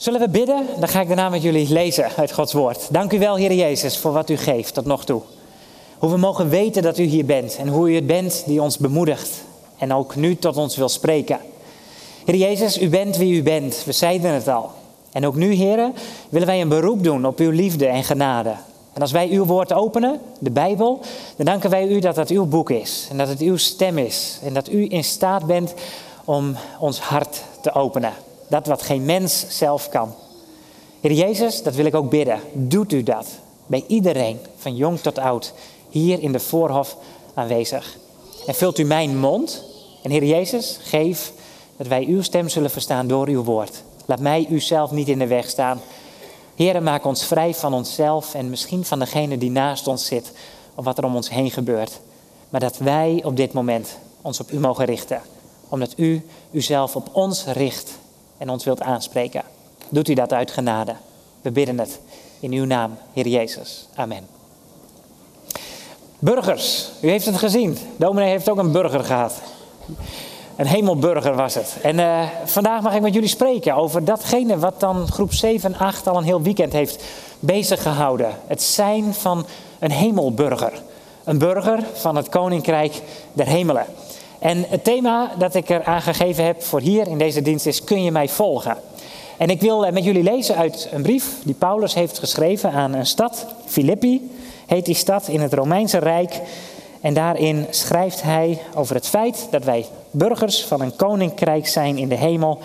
Zullen we bidden? Dan ga ik daarna met jullie lezen uit Gods woord. Dank u wel, Heer Jezus, voor wat u geeft tot nog toe. Hoe we mogen weten dat u hier bent en hoe u het bent die ons bemoedigt en ook nu tot ons wil spreken. Heer Jezus, u bent wie u bent. We zeiden het al. En ook nu, heren, willen wij een beroep doen op uw liefde en genade. En als wij uw woord openen, de Bijbel, dan danken wij u dat dat uw boek is. En dat het uw stem is. En dat u in staat bent om ons hart te openen. Dat wat geen mens zelf kan. Heer Jezus, dat wil ik ook bidden. Doet u dat bij iedereen, van jong tot oud, hier in de voorhof aanwezig. En vult u mijn mond. En Heer Jezus, geef dat wij uw stem zullen verstaan door uw woord. Laat mij uzelf niet in de weg staan. Heer, maak ons vrij van onszelf en misschien van degene die naast ons zit of wat er om ons heen gebeurt. Maar dat wij op dit moment ons op u mogen richten. Omdat u uzelf op ons richt en ons wilt aanspreken. Doet u dat uit genade. We bidden het in uw naam, Heer Jezus. Amen. Burgers, u heeft het gezien. Dominee heeft ook een burger gehad. Een hemelburger was het. En uh, vandaag mag ik met jullie spreken over datgene wat dan groep 7 en 8 al een heel weekend heeft bezig gehouden. Het zijn van een hemelburger. Een burger van het Koninkrijk der Hemelen. En het thema dat ik er aangegeven heb voor hier in deze dienst is: Kun je mij volgen? En ik wil met jullie lezen uit een brief die Paulus heeft geschreven aan een stad, Filippi heet die stad in het Romeinse Rijk. En daarin schrijft hij over het feit dat wij burgers van een koninkrijk zijn in de hemel.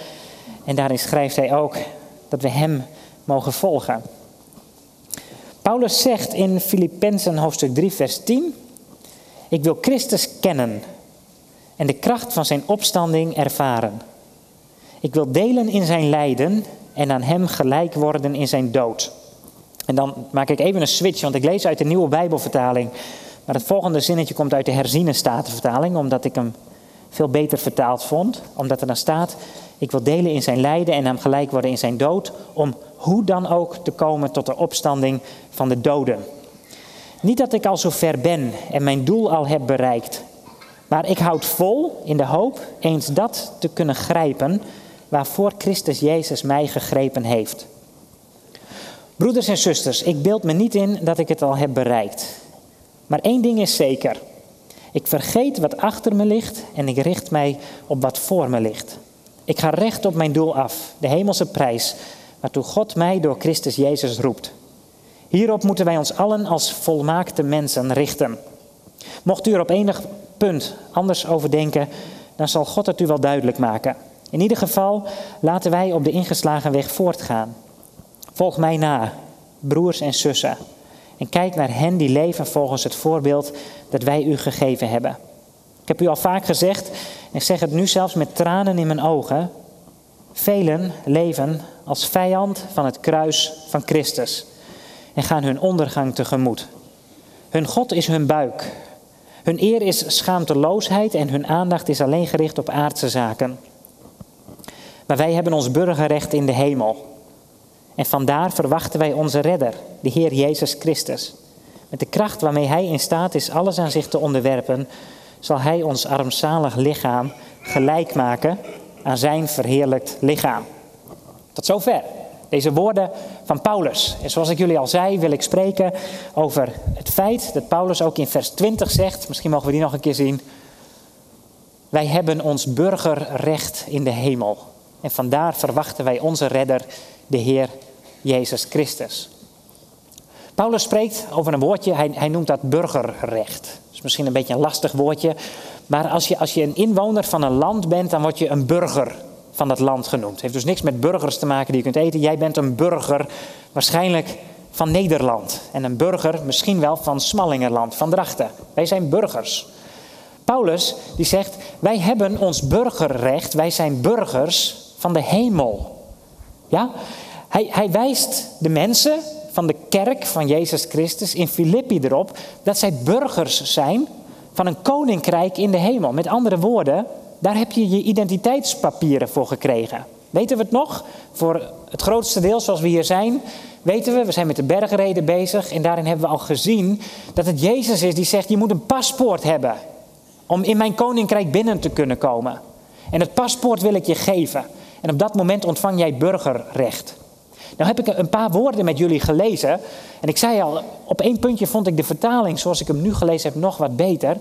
En daarin schrijft hij ook dat we hem mogen volgen. Paulus zegt in Filippenzen hoofdstuk 3, vers 10: Ik wil Christus kennen en de kracht van zijn opstanding ervaren. Ik wil delen in zijn lijden en aan hem gelijk worden in zijn dood. En dan maak ik even een switch, want ik lees uit de nieuwe Bijbelvertaling. Maar het volgende zinnetje komt uit de herziene statenvertaling, omdat ik hem veel beter vertaald vond. Omdat er dan staat, ik wil delen in zijn lijden en hem gelijk worden in zijn dood, om hoe dan ook te komen tot de opstanding van de doden. Niet dat ik al zo ver ben en mijn doel al heb bereikt, maar ik houd vol in de hoop eens dat te kunnen grijpen waarvoor Christus Jezus mij gegrepen heeft. Broeders en zusters, ik beeld me niet in dat ik het al heb bereikt. Maar één ding is zeker. Ik vergeet wat achter me ligt en ik richt mij op wat voor me ligt. Ik ga recht op mijn doel af, de hemelse prijs, waartoe God mij door Christus Jezus roept. Hierop moeten wij ons allen als volmaakte mensen richten. Mocht u er op enig punt anders over denken, dan zal God het u wel duidelijk maken. In ieder geval laten wij op de ingeslagen weg voortgaan. Volg mij na, broers en zussen. En kijk naar hen die leven volgens het voorbeeld dat wij u gegeven hebben. Ik heb u al vaak gezegd, en ik zeg het nu zelfs met tranen in mijn ogen. Velen leven als vijand van het kruis van Christus en gaan hun ondergang tegemoet. Hun God is hun buik. Hun eer is schaamteloosheid en hun aandacht is alleen gericht op aardse zaken. Maar wij hebben ons burgerrecht in de hemel. En vandaar verwachten wij onze redder, de Heer Jezus Christus. Met de kracht waarmee Hij in staat is alles aan zich te onderwerpen, zal Hij ons armzalig lichaam gelijk maken aan Zijn verheerlijkt lichaam. Tot zover. Deze woorden van Paulus. En zoals ik jullie al zei, wil ik spreken over het feit dat Paulus ook in vers 20 zegt, misschien mogen we die nog een keer zien. Wij hebben ons burgerrecht in de hemel. En vandaar verwachten wij onze redder, de Heer Jezus Christus. Paulus spreekt over een woordje, hij, hij noemt dat burgerrecht. Dat is misschien een beetje een lastig woordje, maar als je, als je een inwoner van een land bent, dan word je een burger van dat land genoemd. Het heeft dus niks met burgers te maken die je kunt eten. Jij bent een burger, waarschijnlijk van Nederland. En een burger misschien wel van Smallingerland, van Drachten. Wij zijn burgers. Paulus die zegt, wij hebben ons burgerrecht, wij zijn burgers van de hemel. Ja? Hij, hij wijst de mensen van de kerk van Jezus Christus in Filippi erop dat zij burgers zijn van een koninkrijk in de hemel. Met andere woorden, daar heb je je identiteitspapieren voor gekregen. Weten we het nog? Voor het grootste deel, zoals we hier zijn, weten we, we zijn met de bergreden bezig en daarin hebben we al gezien dat het Jezus is die zegt: Je moet een paspoort hebben om in mijn koninkrijk binnen te kunnen komen. En het paspoort wil ik je geven. En op dat moment ontvang jij burgerrecht. Nou heb ik een paar woorden met jullie gelezen. En ik zei al, op één puntje vond ik de vertaling zoals ik hem nu gelezen heb nog wat beter.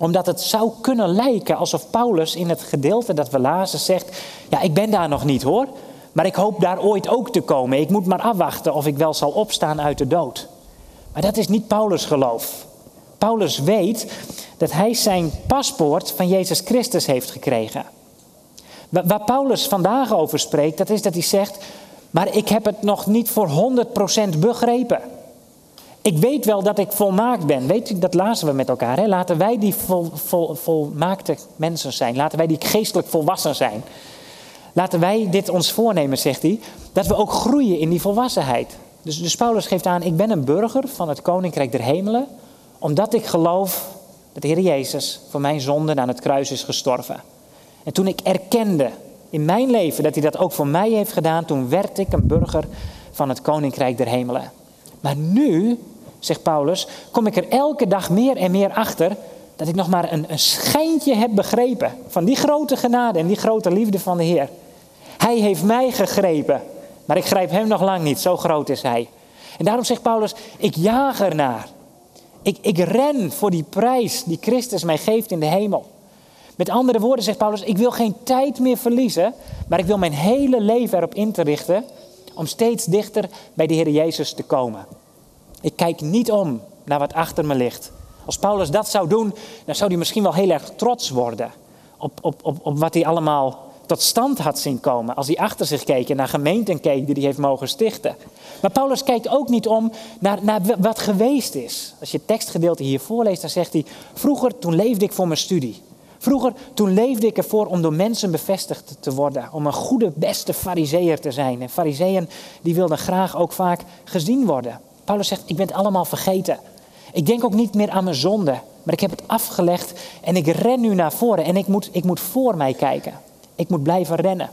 Omdat het zou kunnen lijken alsof Paulus in het gedeelte dat we lazen zegt: Ja, ik ben daar nog niet hoor. Maar ik hoop daar ooit ook te komen. Ik moet maar afwachten of ik wel zal opstaan uit de dood. Maar dat is niet Paulus' geloof. Paulus weet dat hij zijn paspoort van Jezus Christus heeft gekregen. Waar Paulus vandaag over spreekt, dat is dat hij zegt: Maar ik heb het nog niet voor 100% begrepen. Ik weet wel dat ik volmaakt ben. Weet u, dat lazen we met elkaar. Hè? Laten wij die vol, vol, volmaakte mensen zijn. Laten wij die geestelijk volwassen zijn. Laten wij dit ons voornemen, zegt hij, dat we ook groeien in die volwassenheid. Dus, dus Paulus geeft aan, ik ben een burger van het Koninkrijk der Hemelen, omdat ik geloof dat de Heer Jezus voor mijn zonden aan het kruis is gestorven. En toen ik erkende in mijn leven dat hij dat ook voor mij heeft gedaan, toen werd ik een burger van het Koninkrijk der Hemelen. Maar nu, zegt Paulus, kom ik er elke dag meer en meer achter dat ik nog maar een, een schijntje heb begrepen van die grote genade en die grote liefde van de Heer. Hij heeft mij gegrepen, maar ik grijp hem nog lang niet, zo groot is hij. En daarom zegt Paulus, ik jaag ernaar. Ik, ik ren voor die prijs die Christus mij geeft in de hemel. Met andere woorden zegt Paulus, ik wil geen tijd meer verliezen, maar ik wil mijn hele leven erop in te richten om steeds dichter bij de Heer Jezus te komen. Ik kijk niet om naar wat achter me ligt. Als Paulus dat zou doen, dan zou hij misschien wel heel erg trots worden op, op, op, op wat hij allemaal tot stand had zien komen. Als hij achter zich keek en naar gemeenten keek die hij heeft mogen stichten. Maar Paulus kijkt ook niet om naar, naar wat geweest is. Als je het tekstgedeelte hier voorleest, dan zegt hij: Vroeger, toen leefde ik voor mijn studie. Vroeger, toen leefde ik ervoor om door mensen bevestigd te worden. Om een goede, beste fariseer te zijn. En fariseeën die wilden graag ook vaak gezien worden. Paulus zegt, ik ben het allemaal vergeten. Ik denk ook niet meer aan mijn zonde. Maar ik heb het afgelegd en ik ren nu naar voren. En ik moet, ik moet voor mij kijken. Ik moet blijven rennen.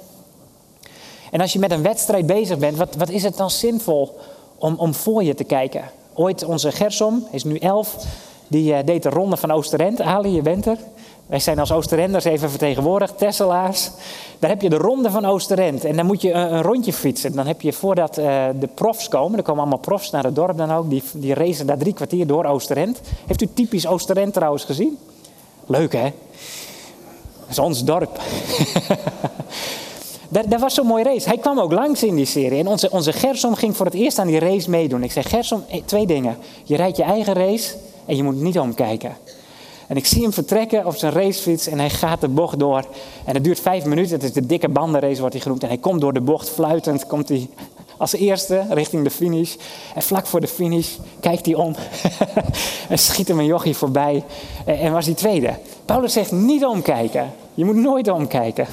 En als je met een wedstrijd bezig bent, wat, wat is het dan zinvol om, om voor je te kijken? Ooit onze Gersom, is nu elf, die uh, deed de ronde van Oosterend. Ali, je bent er. Wij zijn als Oosterenders even vertegenwoordigd, Tesselaars. Daar heb je de ronde van Oosterend. En dan moet je een, een rondje fietsen. Dan heb je voordat uh, de profs komen, er komen allemaal profs naar het dorp dan ook, die, die racen daar drie kwartier door Oosterend. Heeft u typisch Oosterend trouwens gezien? Leuk hè? Dat is ons dorp. dat, was zo'n mooi race. Hij kwam ook langs in die serie. En onze, onze Gersom ging voor het eerst aan die race meedoen. Ik zeg, Gersom, eh, twee dingen. Je rijdt je eigen race en je moet niet omkijken. En ik zie hem vertrekken op zijn racefiets en hij gaat de bocht door. En het duurt vijf minuten, het is de dikke bandenrace wordt hij genoemd. En hij komt door de bocht fluitend, komt hij als eerste richting de finish. En vlak voor de finish kijkt hij om en schiet hem een jochie voorbij. En was hij tweede. Paulus zegt niet omkijken. Je moet nooit omkijken.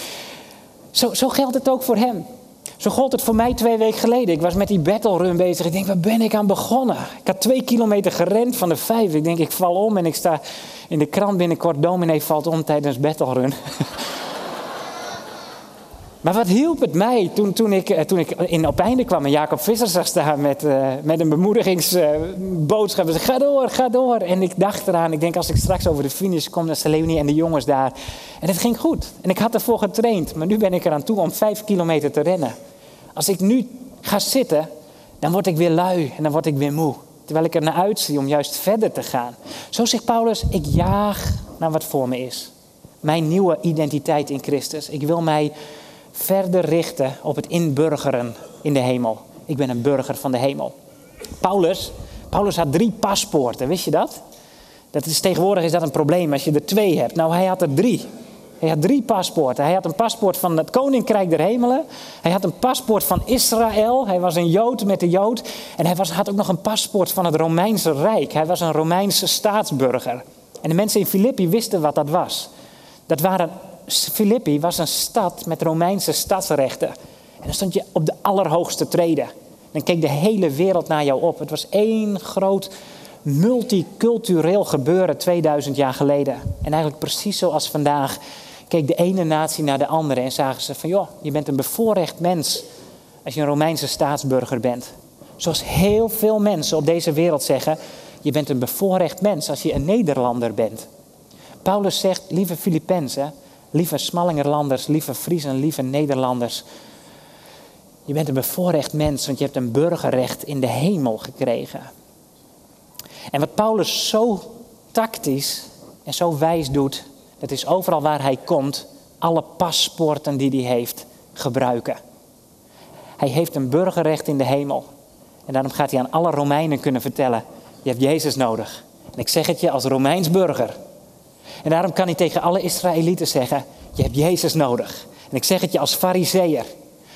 zo, zo geldt het ook voor hem. Zo gold het voor mij twee weken geleden. Ik was met die battle run bezig. Ik denk, waar ben ik aan begonnen? Ik had twee kilometer gerend van de vijf. Ik denk, ik val om en ik sta in de krant binnenkort. Dominee valt om tijdens battle run. Maar wat hielp het mij toen, toen, ik, eh, toen ik in kwam en Jacob Visser zag staan met, uh, met een bemoedigingsboodschap. Uh, ga door, ga door. En ik dacht eraan, ik denk als ik straks over de finish kom, dan zijn Leonie en de jongens daar. En het ging goed. En ik had ervoor getraind. Maar nu ben ik eraan toe om vijf kilometer te rennen. Als ik nu ga zitten, dan word ik weer lui en dan word ik weer moe. Terwijl ik er naar uitzie om juist verder te gaan. Zo zegt Paulus, ik jaag naar wat voor me is. Mijn nieuwe identiteit in Christus. Ik wil mij verder richten op het inburgeren in de hemel. Ik ben een burger van de hemel. Paulus, Paulus had drie paspoorten, wist je dat? dat is, tegenwoordig is dat een probleem als je er twee hebt. Nou, hij had er drie. Hij had drie paspoorten. Hij had een paspoort van het Koninkrijk der Hemelen. Hij had een paspoort van Israël. Hij was een Jood met de Jood. En hij was, had ook nog een paspoort van het Romeinse Rijk. Hij was een Romeinse staatsburger. En de mensen in Filippi wisten wat dat was. Dat waren Filippi was een stad met Romeinse stadsrechten. En dan stond je op de allerhoogste treden. Dan keek de hele wereld naar jou op. Het was één groot multicultureel gebeuren 2000 jaar geleden. En eigenlijk precies zoals vandaag keek de ene natie naar de andere en zagen ze van joh, je bent een bevoorrecht mens als je een Romeinse staatsburger bent. Zoals heel veel mensen op deze wereld zeggen, je bent een bevoorrecht mens als je een Nederlander bent. Paulus zegt, lieve Filippenzen, lieve Smallingerlanders, lieve Friesen, lieve Nederlanders. Je bent een bevoorrecht mens, want je hebt een burgerrecht in de hemel gekregen. En wat Paulus zo tactisch en zo wijs doet, dat is overal waar hij komt, alle paspoorten die hij heeft, gebruiken. Hij heeft een burgerrecht in de hemel. En daarom gaat hij aan alle Romeinen kunnen vertellen: Je hebt Jezus nodig. En ik zeg het je als Romeins burger. En daarom kan hij tegen alle Israëlieten zeggen: Je hebt Jezus nodig. En ik zeg het je als Fariseer.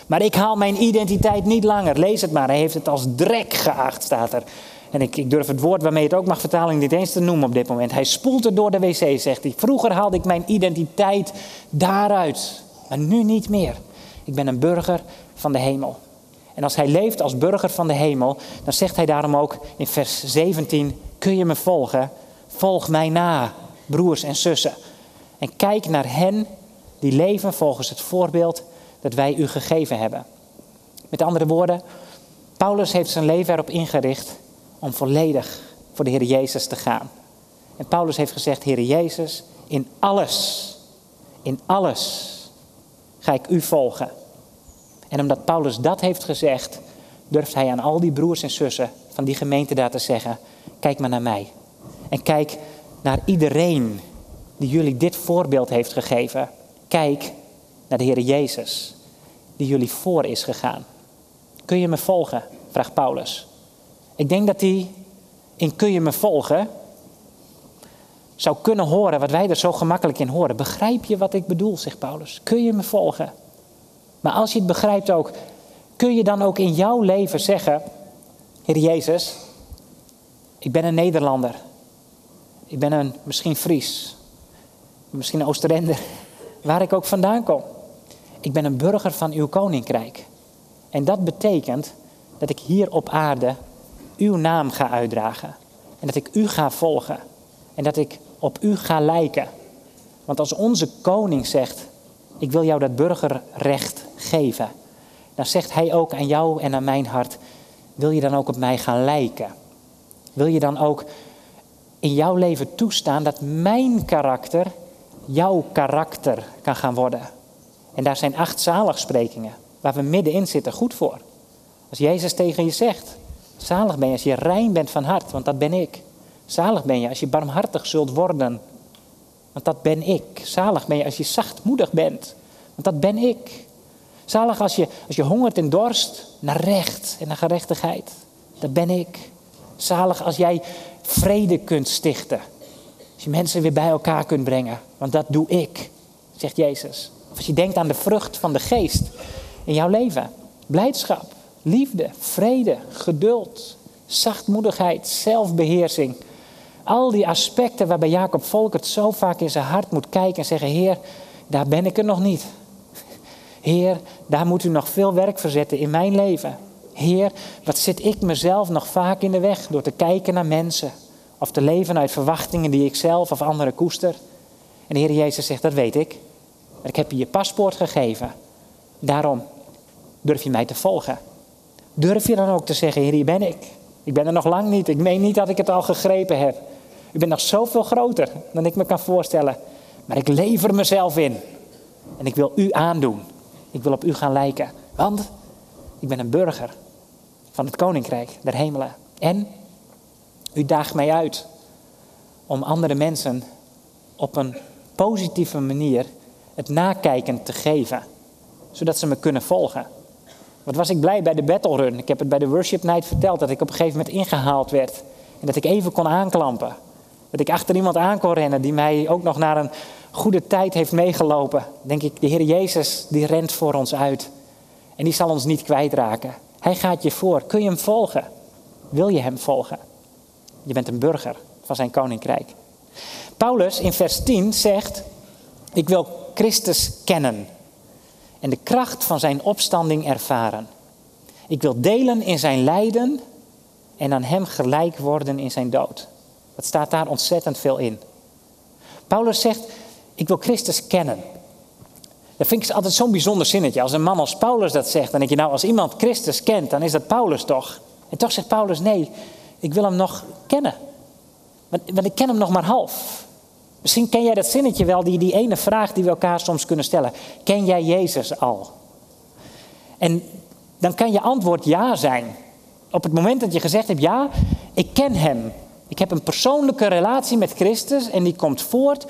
Maar ik haal mijn identiteit niet langer. Lees het maar. Hij heeft het als drek geacht, staat er. En ik, durf het woord waarmee het ook mag vertalen niet eens te noemen op dit moment. Hij spoelt het door de wc, zegt hij. Vroeger haalde ik mijn identiteit daaruit. Maar nu niet meer. Ik ben een burger van de hemel. En als hij leeft als burger van de hemel, dan zegt hij daarom ook in vers 17: Kun je me volgen? Volg mij na, broers en zussen. En kijk naar hen die leven volgens het voorbeeld dat wij u gegeven hebben. Met andere woorden, Paulus heeft zijn leven erop ingericht om volledig voor de Heer Jezus te gaan. En Paulus heeft gezegd, Heer Jezus, in alles, in alles ga ik u volgen. En omdat Paulus dat heeft gezegd, durft hij aan al die broers en zussen van die gemeente daar te zeggen, kijk maar naar mij. En kijk naar iedereen die jullie dit voorbeeld heeft gegeven. Kijk naar de Heer Jezus, die jullie voor is gegaan. Kun je me volgen? vraagt Paulus. Ik denk dat hij in kun je me volgen zou kunnen horen wat wij er zo gemakkelijk in horen. Begrijp je wat ik bedoel, zegt Paulus? Kun je me volgen? Maar als je het begrijpt ook, kun je dan ook in jouw leven zeggen: Heer Jezus, ik ben een Nederlander. Ik ben een misschien Fries, misschien Oosterender, waar ik ook vandaan kom. Ik ben een burger van uw koninkrijk. En dat betekent dat ik hier op aarde uw naam ga uitdragen. En dat ik u ga volgen. En dat ik op u ga lijken. Want als onze koning zegt: Ik wil jou dat burgerrecht geven. Dan zegt hij ook aan jou en aan mijn hart: Wil je dan ook op mij gaan lijken? Wil je dan ook in jouw leven toestaan dat mijn karakter jouw karakter kan gaan worden? En daar zijn acht zaligsprekingen waar we middenin zitten goed voor. Als Jezus tegen je zegt: Zalig ben je als je rein bent van hart, want dat ben ik. Zalig ben je als je barmhartig zult worden, want dat ben ik. Zalig ben je als je zachtmoedig bent, want dat ben ik. Zalig als je, als je hongert en dorst naar recht en naar gerechtigheid, dat ben ik. Zalig als jij vrede kunt stichten. Als je mensen weer bij elkaar kunt brengen, want dat doe ik, zegt Jezus. Of als je denkt aan de vrucht van de geest in jouw leven. Blijdschap, liefde, vrede, geduld, zachtmoedigheid, zelfbeheersing. Al die aspecten waarbij Jacob Volkert zo vaak in zijn hart moet kijken en zeggen: Heer, daar ben ik er nog niet. Heer, daar moet u nog veel werk verzetten in mijn leven. Heer, wat zit ik mezelf nog vaak in de weg door te kijken naar mensen of te leven uit verwachtingen die ik zelf of anderen koester. En de Heer Jezus zegt: Dat weet ik. Maar ik heb je je paspoort gegeven. Daarom durf je mij te volgen. Durf je dan ook te zeggen, Heer, hier ben ik. Ik ben er nog lang niet. Ik meen niet dat ik het al gegrepen heb. U bent nog zoveel groter dan ik me kan voorstellen. Maar ik lever mezelf in. En ik wil u aandoen. Ik wil op u gaan lijken. Want ik ben een burger van het koninkrijk der hemelen. En u daagt mij uit om andere mensen op een positieve manier het nakijken te geven. Zodat ze me kunnen volgen. Wat was ik blij bij de battle run. Ik heb het bij de worship night verteld dat ik op een gegeven moment ingehaald werd. En dat ik even kon aanklampen. Dat ik achter iemand aan kon rennen die mij ook nog naar een goede tijd heeft meegelopen. Denk ik, de Heer Jezus die rent voor ons uit. En die zal ons niet kwijtraken. Hij gaat je voor. Kun je hem volgen? Wil je hem volgen? Je bent een burger van zijn koninkrijk. Paulus in vers 10 zegt: Ik wil Christus kennen en de kracht van zijn opstanding ervaren. Ik wil delen in zijn lijden en aan hem gelijk worden in zijn dood. Dat staat daar ontzettend veel in. Paulus zegt, ik wil Christus kennen. Dat vind ik altijd zo'n bijzonder zinnetje. Als een man als Paulus dat zegt, dan denk je nou, als iemand Christus kent, dan is dat Paulus toch? En toch zegt Paulus, nee, ik wil hem nog kennen. Want, want ik ken hem nog maar half. Misschien ken jij dat zinnetje wel, die, die ene vraag die we elkaar soms kunnen stellen. Ken jij Jezus al? En dan kan je antwoord ja zijn. Op het moment dat je gezegd hebt, ja, ik ken Hem. Ik heb een persoonlijke relatie met Christus en die komt voort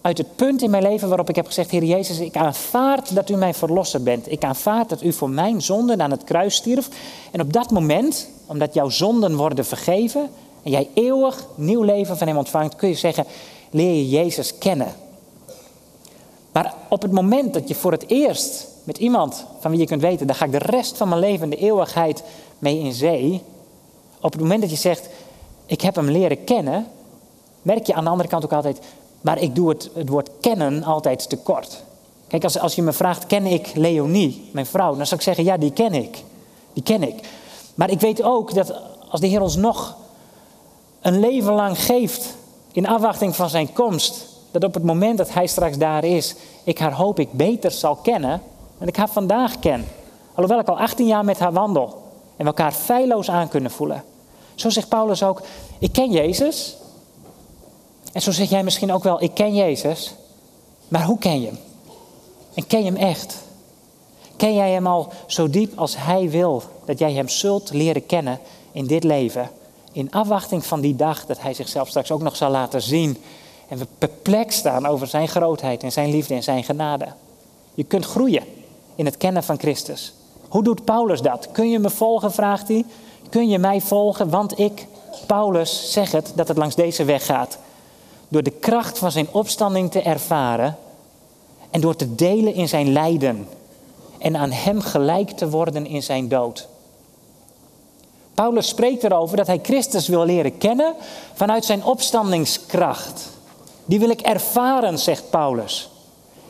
uit het punt in mijn leven waarop ik heb gezegd, Heer Jezus, ik aanvaard dat u mijn verlosser bent. Ik aanvaard dat u voor mijn zonden aan het kruis stierf. En op dat moment, omdat jouw zonden worden vergeven en jij eeuwig nieuw leven van Hem ontvangt, kun je zeggen, leer je Jezus kennen. Maar op het moment dat je voor het eerst met iemand van wie je kunt weten, daar ga ik de rest van mijn leven, de eeuwigheid mee in zee. Op het moment dat je zegt, ik heb hem leren kennen, merk je aan de andere kant ook altijd, maar ik doe het, het woord kennen altijd tekort. Kijk, als, als je me vraagt, ken ik Leonie, mijn vrouw, dan zou ik zeggen, ja, die ken ik. Die ken ik. Maar ik weet ook dat als de Heer ons nog een leven lang geeft in afwachting van zijn komst, dat op het moment dat hij straks daar is, ik haar hoop ik beter zal kennen dan ik haar vandaag ken. Alhoewel ik al 18 jaar met haar wandel en we elkaar feilloos aan kunnen voelen. Zo zegt Paulus ook, ik ken Jezus. En zo zeg jij misschien ook wel, ik ken Jezus. Maar hoe ken je hem? En ken je hem echt? Ken jij hem al zo diep als hij wil dat jij hem zult leren kennen in dit leven? In afwachting van die dag dat hij zichzelf straks ook nog zal laten zien en we perplex staan over zijn grootheid en zijn liefde en zijn genade. Je kunt groeien in het kennen van Christus. Hoe doet Paulus dat? Kun je me volgen, vraagt hij. Kun je mij volgen? Want ik, Paulus, zeg het dat het langs deze weg gaat. Door de kracht van zijn opstanding te ervaren en door te delen in zijn lijden en aan hem gelijk te worden in zijn dood. Paulus spreekt erover dat hij Christus wil leren kennen vanuit zijn opstandingskracht. Die wil ik ervaren, zegt Paulus.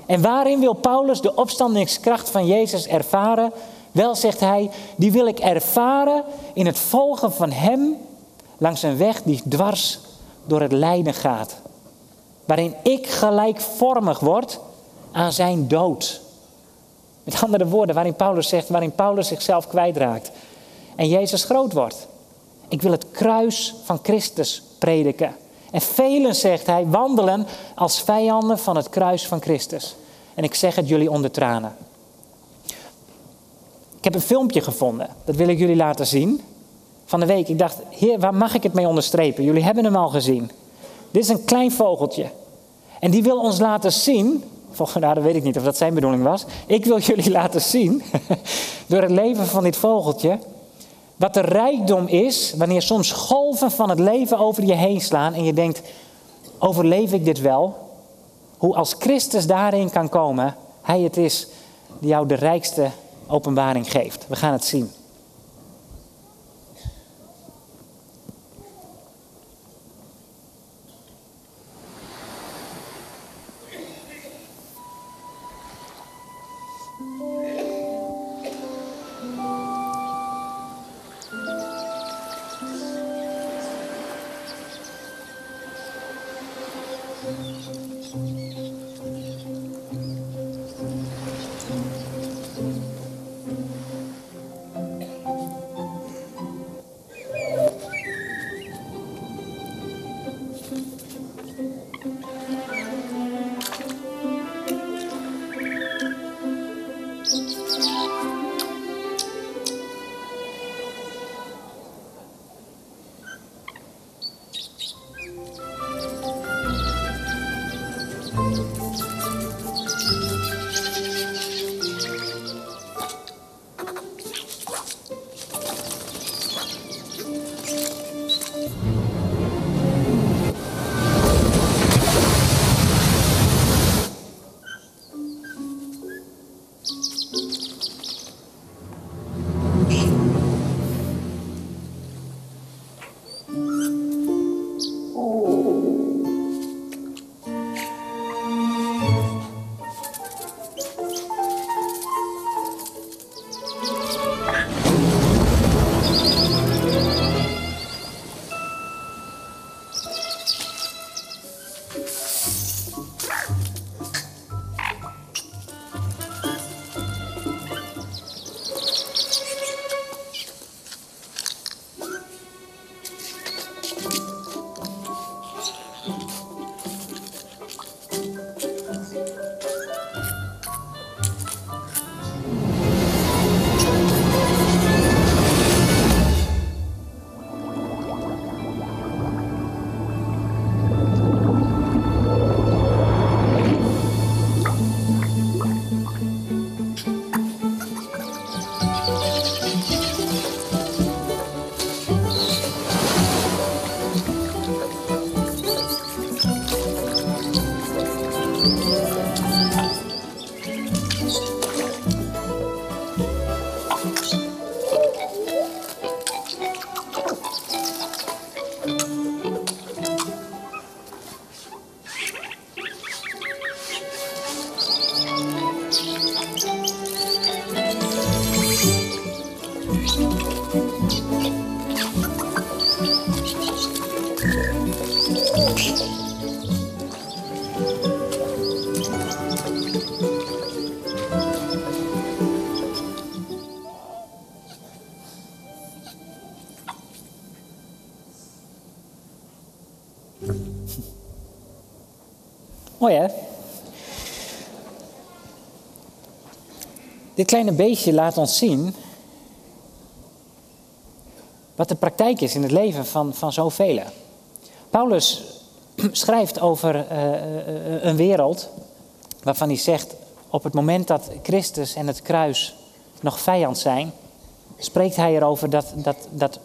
En waarin wil Paulus de opstandingskracht van Jezus ervaren? Wel, zegt hij, die wil ik ervaren in het volgen van Hem langs een weg die dwars door het lijden gaat. Waarin ik gelijkvormig word aan Zijn dood. Met andere woorden, waarin Paulus zegt, waarin Paulus zichzelf kwijtraakt. En Jezus groot wordt. Ik wil het kruis van Christus prediken. En velen, zegt hij, wandelen als vijanden van het kruis van Christus. En ik zeg het jullie onder tranen. Ik heb een filmpje gevonden, dat wil ik jullie laten zien. Van de week, ik dacht, heer, waar mag ik het mee onderstrepen? Jullie hebben hem al gezien. Dit is een klein vogeltje. En die wil ons laten zien, nou, dat weet ik niet of dat zijn bedoeling was. Ik wil jullie laten zien, door het leven van dit vogeltje, wat de rijkdom is wanneer soms golven van het leven over je heen slaan en je denkt, overleef ik dit wel? Hoe als Christus daarin kan komen, Hij het is die jou de rijkste openbaring geeft. We gaan het zien. Kleine beestje laat ons zien wat de praktijk is in het leven van, van zoveel. Paulus schrijft over uh, een wereld waarvan hij zegt, op het moment dat Christus en het kruis nog vijand zijn, spreekt hij erover dat, dat, dat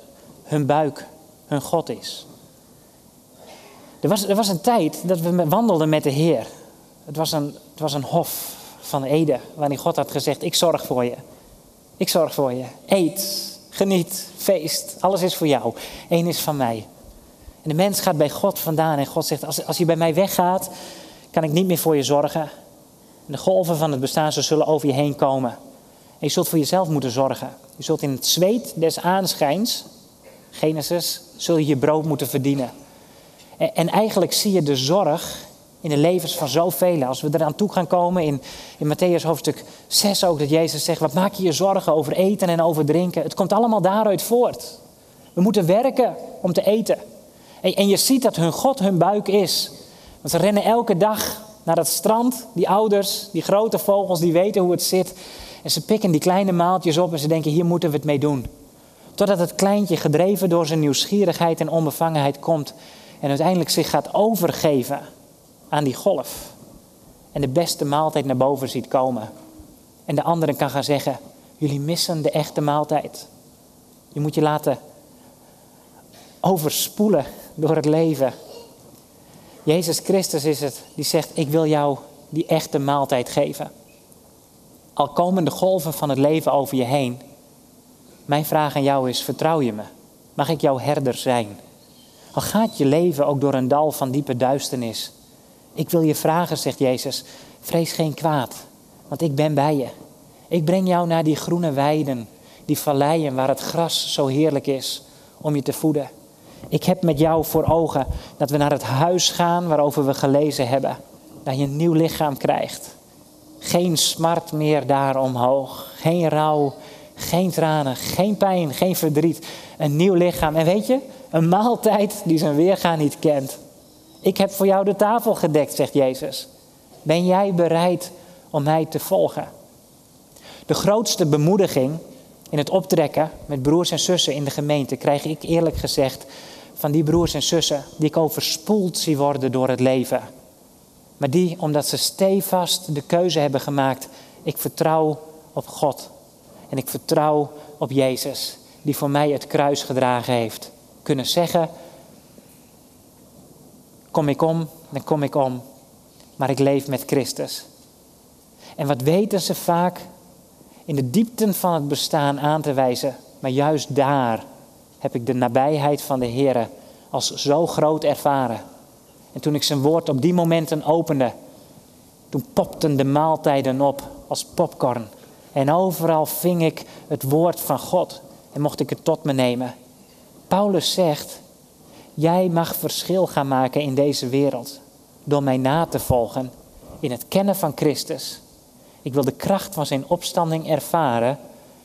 hun buik hun God is. Er was, er was een tijd dat we wandelden met de Heer. Het was een, het was een hof van Ede, waarin God had gezegd, ik zorg voor je. Ik zorg voor je. Eet, geniet, feest, alles is voor jou. Eén is van mij. En de mens gaat bij God vandaan en God zegt, als, als je bij mij weggaat, kan ik niet meer voor je zorgen. En de golven van het bestaan zullen over je heen komen. En je zult voor jezelf moeten zorgen. Je zult in het zweet des aanschijns, Genesis, zul je je brood moeten verdienen. En, en eigenlijk zie je de zorg in de levens van zoveel. Als we eraan toe gaan komen in, in Matthäus hoofdstuk 6 ook, dat Jezus zegt, wat maak je je zorgen over eten en over drinken? Het komt allemaal daaruit voort. We moeten werken om te eten. En, en je ziet dat hun God hun buik is. Want ze rennen elke dag naar dat strand, die ouders, die grote vogels, die weten hoe het zit. En ze pikken die kleine maaltjes op en ze denken, hier moeten we het mee doen. Totdat het kleintje, gedreven door zijn nieuwsgierigheid en onbevangenheid, komt en uiteindelijk zich gaat overgeven aan die golf. En de beste maaltijd naar boven ziet komen. En de anderen kan gaan zeggen, jullie missen de echte maaltijd. Je moet je laten overspoelen door het leven. Jezus Christus is het die zegt, ik wil jou die echte maaltijd geven. Al komen de golven van het leven over je heen. Mijn vraag aan jou is, vertrouw je me? Mag ik jouw herder zijn? Al gaat je leven ook door een dal van diepe duisternis. Ik wil je vragen, zegt Jezus, vrees geen kwaad, want ik ben bij je. Ik breng jou naar die groene weiden, die valleien waar het gras zo heerlijk is om je te voeden. Ik heb met jou voor ogen dat we naar het huis gaan waarover we gelezen hebben. Dat je een nieuw lichaam krijgt. Geen smart meer daar omhoog. Geen rouw, geen tranen, geen pijn, geen verdriet. Een nieuw lichaam. En weet je, een maaltijd die zijn weergaan niet kent. Ik heb voor jou de tafel gedekt, zegt Jezus. Ben jij bereid om mij te volgen? De grootste bemoediging in het optrekken met broers en zussen in de gemeente krijg ik eerlijk gezegd van die broers en zussen die ik overspoeld zie worden door het leven. Maar die, omdat ze stevast de keuze hebben gemaakt, ik vertrouw op God. En ik vertrouw op Jezus, die voor mij het kruis gedragen heeft. Kunnen zeggen, kom ik om, dan kom ik om. Maar ik leef met Christus. En wat weten ze vaak? In de diepten van het bestaan aan te wijzen. Maar juist daar heb ik de nabijheid van de Heer als zo groot ervaren. En toen ik zijn woord op die momenten opende, toen popten de maaltijden op als popcorn. En overal ving ik het woord van God en mocht ik het tot me nemen. Paulus zegt, jij mag verschil gaan maken in deze wereld door mij na te volgen in het kennen van Christus. Ik wil de kracht van zijn opstanding ervaren,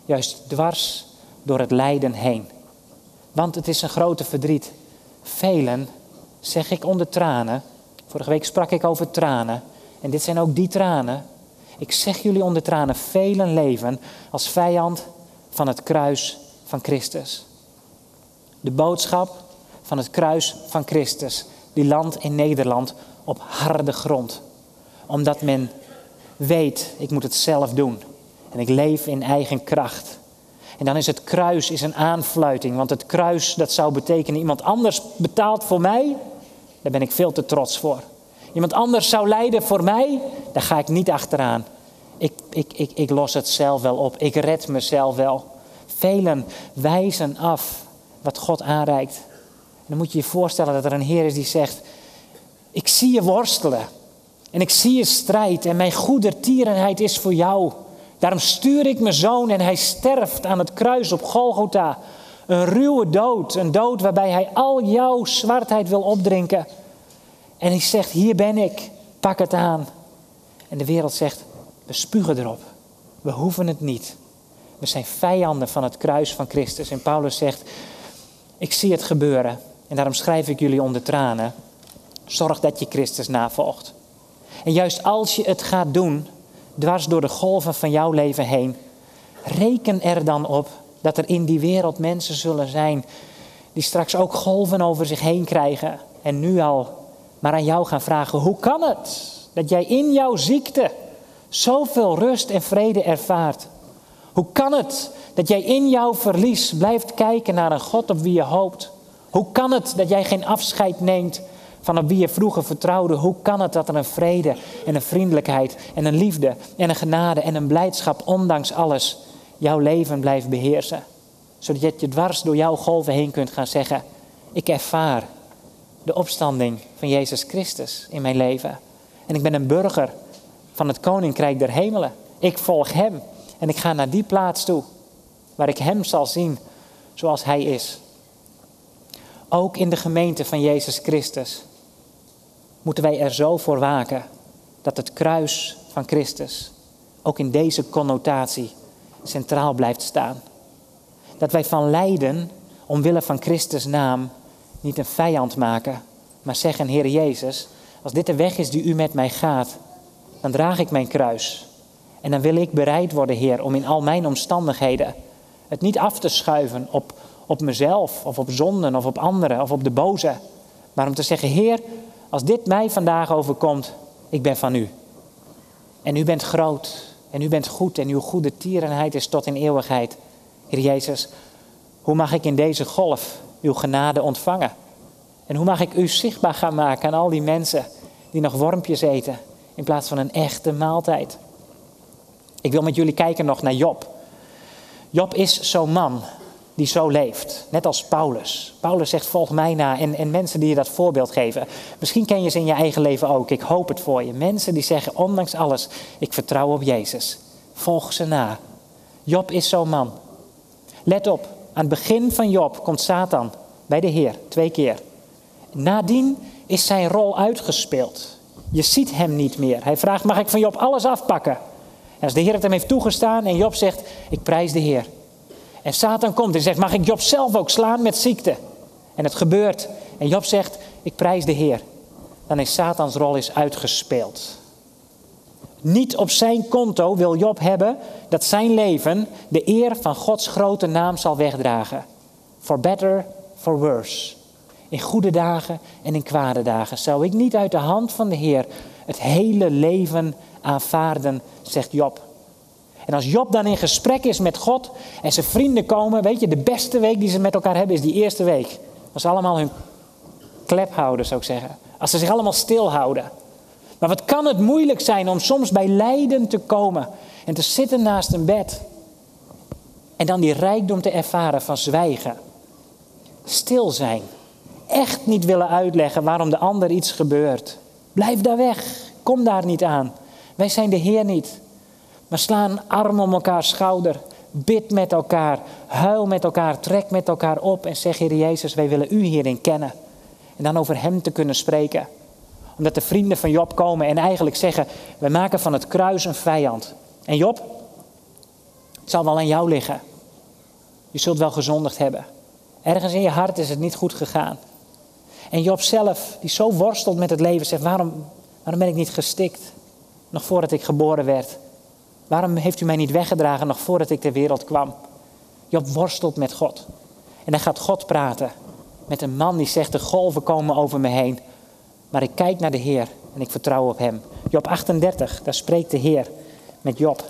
juist dwars door het lijden heen. Want het is een grote verdriet. Velen, zeg ik onder tranen, vorige week sprak ik over tranen, en dit zijn ook die tranen. Ik zeg jullie onder tranen, velen leven als vijand van het kruis van Christus. De boodschap van het kruis van Christus, die landt in Nederland op harde grond. Omdat men weet, ik moet het zelf doen. En ik leef in eigen kracht. En dan is het kruis is een aanfluiting. Want het kruis, dat zou betekenen iemand anders betaalt voor mij. Daar ben ik veel te trots voor. Iemand anders zou lijden voor mij. Daar ga ik niet achteraan. Ik, ik, ik, ik los het zelf wel op. Ik red mezelf wel. Velen wijzen af wat God aanreikt. Dan moet je je voorstellen dat er een Heer is die zegt: Ik zie je worstelen. En ik zie je strijd. En mijn goedertierenheid is voor jou. Daarom stuur ik mijn zoon en hij sterft aan het kruis op Golgotha. Een ruwe dood, een dood waarbij hij al jouw zwartheid wil opdrinken. En hij zegt, hier ben ik, pak het aan. En de wereld zegt, we spugen erop. We hoeven het niet. We zijn vijanden van het kruis van Christus. En Paulus zegt, ik zie het gebeuren. En daarom schrijf ik jullie onder tranen. Zorg dat je Christus navolgt. En juist als je het gaat doen, dwars door de golven van jouw leven heen, reken er dan op dat er in die wereld mensen zullen zijn die straks ook golven over zich heen krijgen en nu al maar aan jou gaan vragen: hoe kan het dat jij in jouw ziekte zoveel rust en vrede ervaart? Hoe kan het dat jij in jouw verlies blijft kijken naar een God op wie je hoopt? Hoe kan het dat jij geen afscheid neemt van op wie je vroeger vertrouwde? Hoe kan het dat er een vrede en een vriendelijkheid en een liefde en een genade en een blijdschap, ondanks alles, jouw leven blijft beheersen? Zodat je dwars door jouw golven heen kunt gaan zeggen: Ik ervaar de opstanding van Jezus Christus in mijn leven. En ik ben een burger van het Koninkrijk der Hemelen. Ik volg Hem en ik ga naar die plaats toe waar ik Hem zal zien zoals Hij is. Ook in de gemeente van Jezus Christus moeten wij er zo voor waken dat het kruis van Christus ook in deze connotatie centraal blijft staan. Dat wij van lijden omwille van Christus naam niet een vijand maken, maar zeggen: Heer Jezus, als dit de weg is die u met mij gaat, dan draag ik mijn kruis. En dan wil ik bereid worden, Heer, om in al mijn omstandigheden het niet af te schuiven op, op mezelf of op zonden of op anderen of op de boze. Maar om te zeggen, Heer, als dit mij vandaag overkomt, ik ben van u. En u bent groot en u bent goed en uw goede tierenheid is tot in eeuwigheid. Heer Jezus, hoe mag ik in deze golf uw genade ontvangen? En hoe mag ik u zichtbaar gaan maken aan al die mensen die nog wormpjes eten in plaats van een echte maaltijd? Ik wil met jullie kijken nog naar Job. Job is zo'n man die zo leeft, net als Paulus. Paulus zegt volg mij na en, en mensen die je dat voorbeeld geven. Misschien ken je ze in je eigen leven ook, ik hoop het voor je. Mensen die zeggen ondanks alles, ik vertrouw op Jezus. Volg ze na. Job is zo'n man. Let op, aan het begin van Job komt Satan bij de Heer, twee keer. Nadien is zijn rol uitgespeeld. Je ziet hem niet meer. Hij vraagt, mag ik van Job alles afpakken? En als de Heer het hem heeft toegestaan en Job zegt, ik prijs de Heer. En Satan komt en zegt, mag ik Job zelf ook slaan met ziekte? En het gebeurt. En Job zegt, ik prijs de Heer. Dan is Satans rol is uitgespeeld. Niet op zijn konto wil Job hebben dat zijn leven de eer van Gods grote naam zal wegdragen. For better, for worse. In goede dagen en in kwade dagen zou ik niet uit de hand van de Heer het hele leven aanvaarden, zegt Job. En als Job dan in gesprek is met God en zijn vrienden komen, weet je, de beste week die ze met elkaar hebben is die eerste week. Als ze allemaal hun klep houden, zou ik zeggen. Als ze zich allemaal stilhouden. Maar wat kan het moeilijk zijn om soms bij lijden te komen en te zitten naast een bed. En dan die rijkdom te ervaren van zwijgen. Stil zijn. Echt niet willen uitleggen waarom de ander iets gebeurt. Blijf daar weg. Kom daar niet aan. Wij zijn de Heer niet. Maar sla een arm om elkaar schouder. Bid met elkaar. Huil met elkaar. Trek met elkaar op. En zeg, Heer Jezus, wij willen u hierin kennen. En dan over Hem te kunnen spreken. Omdat de vrienden van Job komen en eigenlijk zeggen: Wij maken van het kruis een vijand. En Job, het zal wel aan jou liggen. Je zult wel gezondigd hebben. Ergens in je hart is het niet goed gegaan. En Job zelf, die zo worstelt met het leven, zegt: Waarom, waarom ben ik niet gestikt? Nog voordat ik geboren werd. Waarom heeft u mij niet weggedragen nog voordat ik ter wereld kwam? Job worstelt met God. En dan gaat God praten met een man die zegt: De golven komen over me heen. Maar ik kijk naar de Heer en ik vertrouw op Hem. Job 38, daar spreekt de Heer met Job.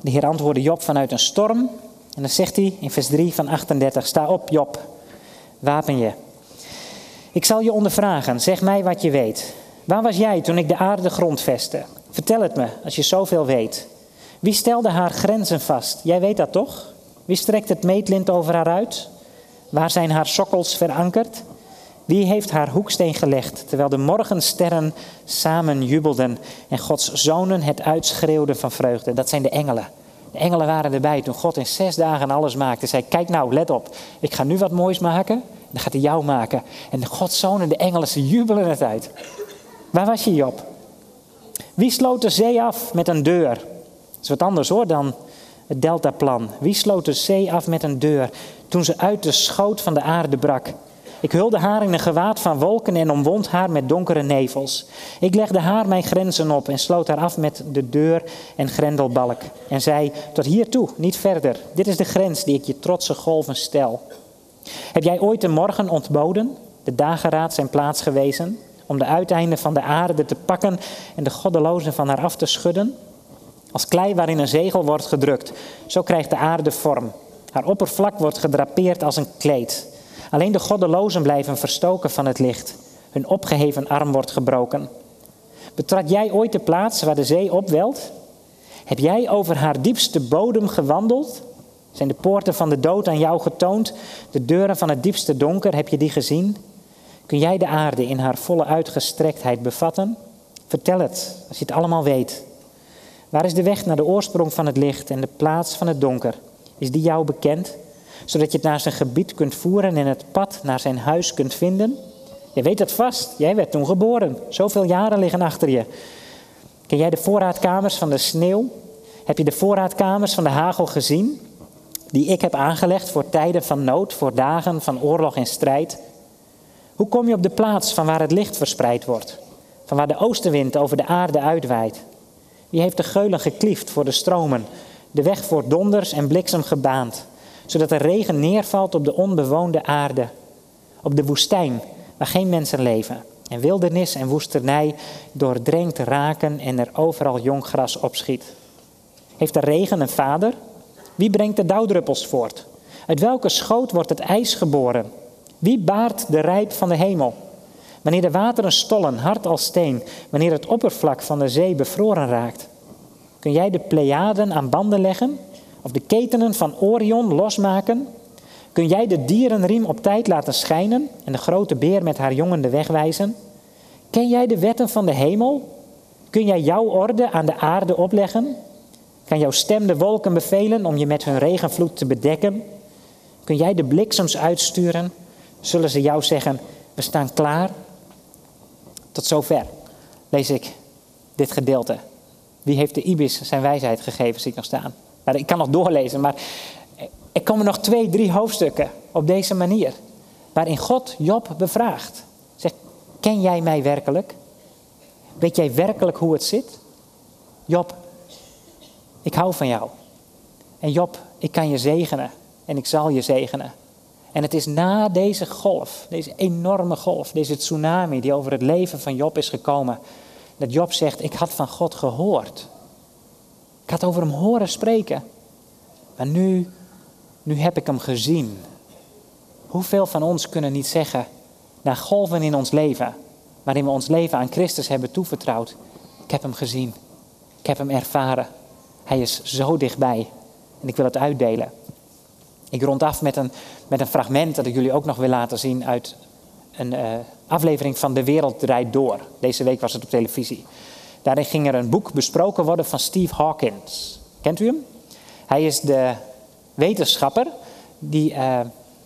De Heer antwoordde Job vanuit een storm. En dan zegt hij in vers 3 van 38: Sta op, Job, wapen je. Ik zal je ondervragen, zeg mij wat je weet. Waar was jij toen ik de aarde grondvestte? Vertel het me, als je zoveel weet. Wie stelde haar grenzen vast? Jij weet dat toch? Wie strekt het meetlint over haar uit? Waar zijn haar sokkels verankerd? Wie heeft haar hoeksteen gelegd, terwijl de morgensterren samen jubelden en Gods zonen het uitschreeuwden van vreugde? Dat zijn de engelen. De engelen waren erbij toen God in zes dagen alles maakte. Zei, kijk nou, let op. Ik ga nu wat moois maken. En dan gaat hij jou maken. En Gods zonen, de engelen, ze jubelen het uit. Waar was je, Job? Wie sloot de zee af met een deur? Dat is wat anders hoor dan het deltaplan. Wie sloot de zee af met een deur toen ze uit de schoot van de aarde brak? Ik hulde haar in een gewaad van wolken en omwond haar met donkere nevels. Ik legde haar mijn grenzen op en sloot haar af met de deur en grendelbalk. En zei, tot hiertoe, niet verder. Dit is de grens die ik je trotse golven stel. Heb jij ooit de morgen ontboden, de dageraad zijn plaats gewezen, om de uiteinden van de aarde te pakken en de goddelozen van haar af te schudden? Als klei waarin een zegel wordt gedrukt, zo krijgt de aarde vorm. Haar oppervlak wordt gedrapeerd als een kleed. Alleen de goddelozen blijven verstoken van het licht. Hun opgeheven arm wordt gebroken. Betrad jij ooit de plaats waar de zee opwelt? Heb jij over haar diepste bodem gewandeld? Zijn de poorten van de dood aan jou getoond? De deuren van het diepste donker, heb je die gezien? Kun jij de aarde in haar volle uitgestrektheid bevatten? Vertel het, als je het allemaal weet. Waar is de weg naar de oorsprong van het licht en de plaats van het donker? Is die jou bekend? Zodat je het naar zijn gebied kunt voeren en het pad naar zijn huis kunt vinden? Je weet het vast, jij werd toen geboren. Zoveel jaren liggen achter je. Ken jij de voorraadkamers van de sneeuw? Heb je de voorraadkamers van de hagel gezien? Die ik heb aangelegd voor tijden van nood, voor dagen van oorlog en strijd. Hoe kom je op de plaats van waar het licht verspreid wordt? Van waar de oostenwind over de aarde uitwaait? Wie heeft de geulen gekliefd voor de stromen, de weg voor donders en bliksem gebaand, zodat de regen neervalt op de onbewoonde aarde, op de woestijn waar geen mensen leven, en wildernis en woesternij doordrenkt raken en er overal jong gras opschiet? Heeft de regen een vader? Wie brengt de dauwdruppels voort? Uit welke schoot wordt het ijs geboren? Wie baart de rijp van de hemel? Wanneer de wateren stollen, hard als steen, wanneer het oppervlak van de zee bevroren raakt. Kun jij de Pleiaden aan banden leggen? Of de ketenen van Orion losmaken? Kun jij de dierenriem op tijd laten schijnen en de grote beer met haar jongen de weg wijzen? Ken jij de wetten van de hemel? Kun jij jouw orde aan de aarde opleggen? Kan jouw stem de wolken bevelen om je met hun regenvloed te bedekken? Kun jij de bliksems uitsturen? Zullen ze jou zeggen: We staan klaar? Tot zover lees ik dit gedeelte. Wie heeft de ibis zijn wijsheid gegeven, zie ik nog staan. Ik kan nog doorlezen, maar er komen nog twee, drie hoofdstukken op deze manier. Waarin God Job bevraagt. Zegt, ken jij mij werkelijk? Weet jij werkelijk hoe het zit? Job, ik hou van jou. En Job, ik kan je zegenen en ik zal je zegenen. En het is na deze golf, deze enorme golf, deze tsunami die over het leven van Job is gekomen, dat Job zegt, ik had van God gehoord. Ik had over hem horen spreken. Maar nu, nu heb ik hem gezien. Hoeveel van ons kunnen niet zeggen, na golven in ons leven, waarin we ons leven aan Christus hebben toevertrouwd, ik heb hem gezien. Ik heb hem ervaren. Hij is zo dichtbij. En ik wil het uitdelen. Ik rond af met een, met een fragment dat ik jullie ook nog wil laten zien uit een uh, aflevering van De Wereld Draait Door. Deze week was het op televisie. Daarin ging er een boek besproken worden van Steve Hawkins. Kent u hem? Hij is de wetenschapper die uh,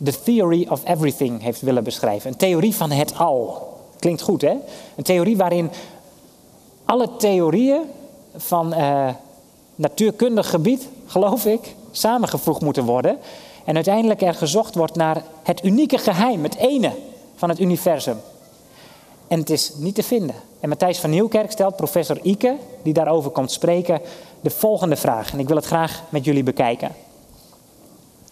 The Theory of Everything heeft willen beschrijven. Een theorie van het al. Klinkt goed, hè? Een theorie waarin alle theorieën van uh, natuurkundig gebied, geloof ik, samengevoegd moeten worden. En uiteindelijk er gezocht wordt naar het unieke geheim, het ene van het universum. En het is niet te vinden. En Matthijs van Nieuwkerk stelt professor Ike, die daarover komt spreken, de volgende vraag. En ik wil het graag met jullie bekijken.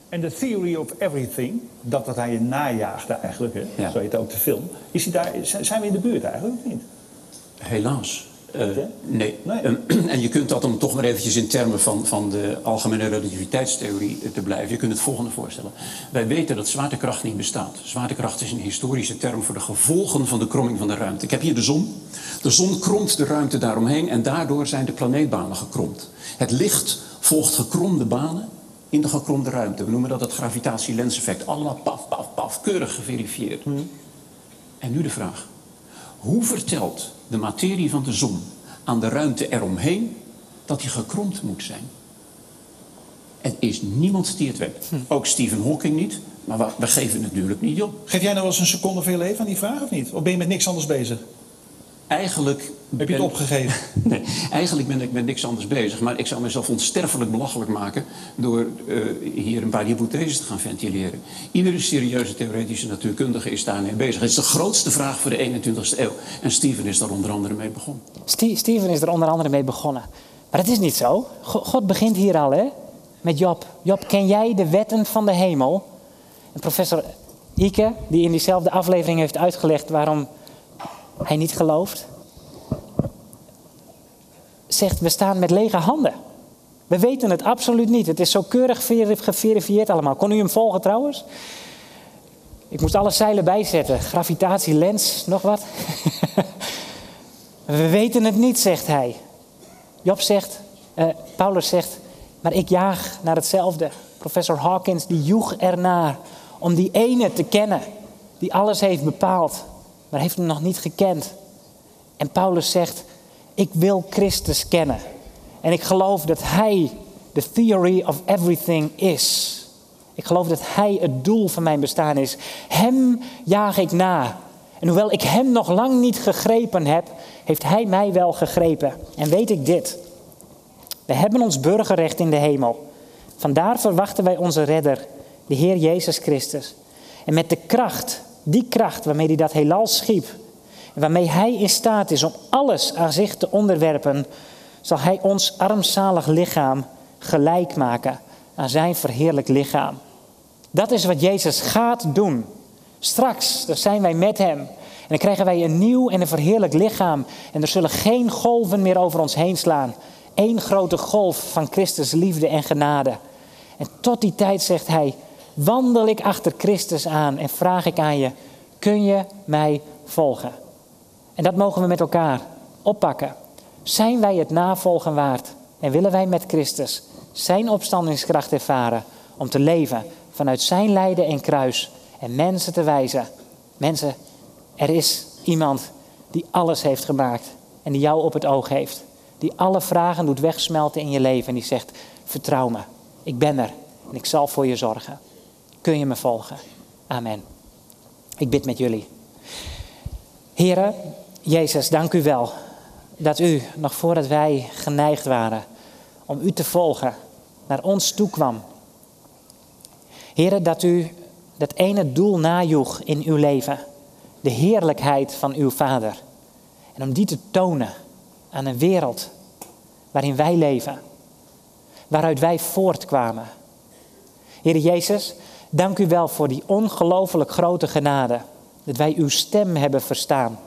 En de Theory of Everything, dat wat hij je najaagde eigenlijk, hè? Ja. zo heet ook de film. Is hij daar, zijn we in de buurt eigenlijk of niet? Helaas. Uh, nee. nee. en je kunt dat om toch maar eventjes in termen van, van de algemene relativiteitstheorie te blijven. Je kunt het volgende voorstellen. Wij weten dat zwaartekracht niet bestaat. Zwaartekracht is een historische term voor de gevolgen van de kromming van de ruimte. Ik heb hier de zon. De zon kromt de ruimte daaromheen en daardoor zijn de planeetbanen gekromd. Het licht volgt gekromde banen in de gekromde ruimte. We noemen dat het gravitatielenseffect. Allemaal paf, paf, paf, keurig geverifieerd. Hmm. En nu de vraag. Hoe vertelt de materie van de zon aan de ruimte eromheen dat die gekromd moet zijn? Er is niemand die het weet. Hm. Ook Stephen Hawking niet. Maar we, we geven het natuurlijk niet op. Geef jij nou wel eens een seconde veel leven aan die vraag of niet? Of ben je met niks anders bezig? Eigenlijk... Heb je het opgegeven? nee, eigenlijk ben ik met niks anders bezig. Maar ik zou mezelf onsterfelijk belachelijk maken... door uh, hier een paar hypotheses te gaan ventileren. Iedere serieuze theoretische natuurkundige is daarmee bezig. Het is de grootste vraag voor de 21ste eeuw. En Steven is daar onder andere mee begonnen. Steven is er onder andere mee begonnen. Maar het is niet zo. God begint hier al, hè? Met Job. Job, ken jij de wetten van de hemel? En professor Ike, die in diezelfde aflevering heeft uitgelegd waarom hij niet gelooft, zegt: We staan met lege handen. We weten het absoluut niet. Het is zo keurig geverifieerd allemaal. Kon u hem volgen trouwens? Ik moest alle zeilen bijzetten. Gravitatie, lens, nog wat. We weten het niet, zegt hij. Job zegt, uh, Paulus zegt, maar ik jaag naar hetzelfde. Professor Hawkins die joeg ernaar om die ene te kennen die alles heeft bepaald, maar heeft hem nog niet gekend. En Paulus zegt, ik wil Christus kennen. En ik geloof dat Hij de theory of everything is. Ik geloof dat Hij het doel van mijn bestaan is. Hem jaag ik na. En hoewel ik Hem nog lang niet gegrepen heb, heeft Hij mij wel gegrepen. En weet ik dit. We hebben ons burgerrecht in de hemel. Vandaar verwachten wij onze redder, de Heer Jezus Christus. En met de kracht, die kracht waarmee hij dat heelal schiep, waarmee hij in staat is om alles aan zich te onderwerpen, zal hij ons armzalig lichaam gelijk maken aan zijn verheerlijk lichaam. Dat is wat Jezus gaat doen. Straks, dan zijn wij met hem. En dan krijgen wij een nieuw en een verheerlijk lichaam. En er zullen geen golven meer over ons heen slaan. Eén grote golf van Christus liefde en genade. En tot die tijd zegt hij, wandel ik achter Christus aan en vraag ik aan je, kun je mij volgen? En dat mogen we met elkaar oppakken. Zijn wij het navolgen waard? En willen wij met Christus zijn opstandingskracht ervaren om te leven vanuit zijn lijden en kruis en mensen te wijzen. Mensen, er is iemand die alles heeft gemaakt en die jou op het oog heeft. Die alle vragen doet wegsmelten in je leven en die zegt, vertrouw me, ik ben er en ik zal voor je zorgen. Kun je me volgen? Amen. Ik bid met jullie. Heren, Jezus, dank u wel dat u, nog voordat wij geneigd waren om u te volgen, naar ons toe kwam. Heren, dat u dat ene doel najoeg in uw leven, de heerlijkheid van uw Vader. En om die te tonen aan een wereld waarin wij leven, waaruit wij voortkwamen. Heer Jezus, dank u wel voor die ongelooflijk grote genade, dat wij uw stem hebben verstaan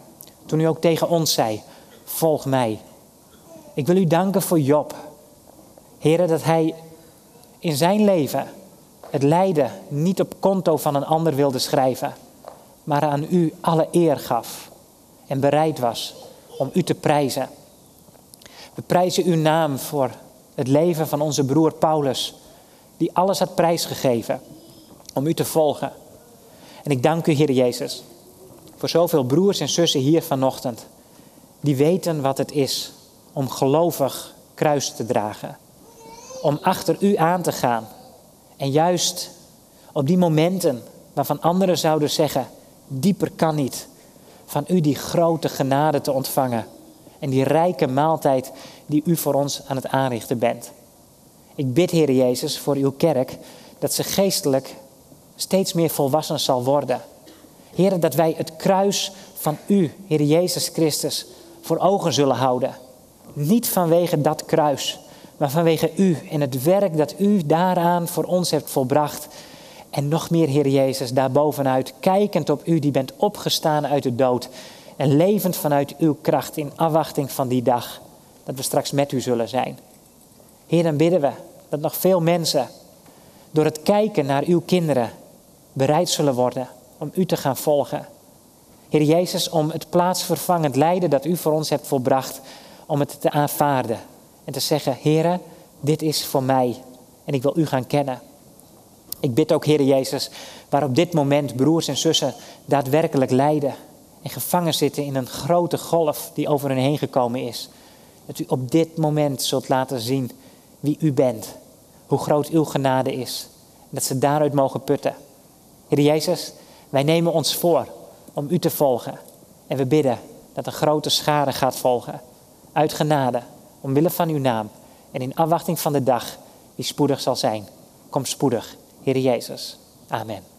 toen u ook tegen ons zei, volg mij. Ik wil u danken voor Job. Heren, dat hij in zijn leven het lijden niet op konto van een ander wilde schrijven, maar aan u alle eer gaf en bereid was om u te prijzen. We prijzen uw naam voor het leven van onze broer Paulus, die alles had prijsgegeven om u te volgen. En ik dank u, Heer Jezus, voor zoveel broers en zussen hier vanochtend, die weten wat het is om gelovig kruis te dragen, om achter u aan te gaan en juist op die momenten waarvan anderen zouden zeggen, dieper kan niet, van u die grote genade te ontvangen en die rijke maaltijd die u voor ons aan het aanrichten bent. Ik bid, Heer Jezus, voor uw kerk dat ze geestelijk steeds meer volwassen zal worden Heer, dat wij het kruis van U, Heer Jezus Christus, voor ogen zullen houden. Niet vanwege dat kruis, maar vanwege U en het werk dat U daaraan voor ons hebt volbracht. En nog meer, Heer Jezus, daarbovenuit, kijkend op U die bent opgestaan uit de dood. En levend vanuit Uw kracht in afwachting van die dag dat we straks met U zullen zijn. Heer, dan bidden we dat nog veel mensen door het kijken naar Uw kinderen bereid zullen worden om u te gaan volgen. Heer Jezus, om het plaatsvervangend lijden dat u voor ons hebt volbracht, om het te aanvaarden. En te zeggen, Heer, dit is voor mij en ik wil u gaan kennen. Ik bid ook, Heer Jezus, waar op dit moment broers en zussen daadwerkelijk lijden en gevangen zitten in een grote golf die over hen heen gekomen is. Dat u op dit moment zult laten zien wie u bent, hoe groot uw genade is. En dat ze daaruit mogen putten. Heer Jezus, wij nemen ons voor om u te volgen. En we bidden, dat een grote schade gaat volgen. Uit genade, omwille van uw naam en in afwachting van de dag die spoedig zal zijn. Kom spoedig, Heer Jezus. Amen.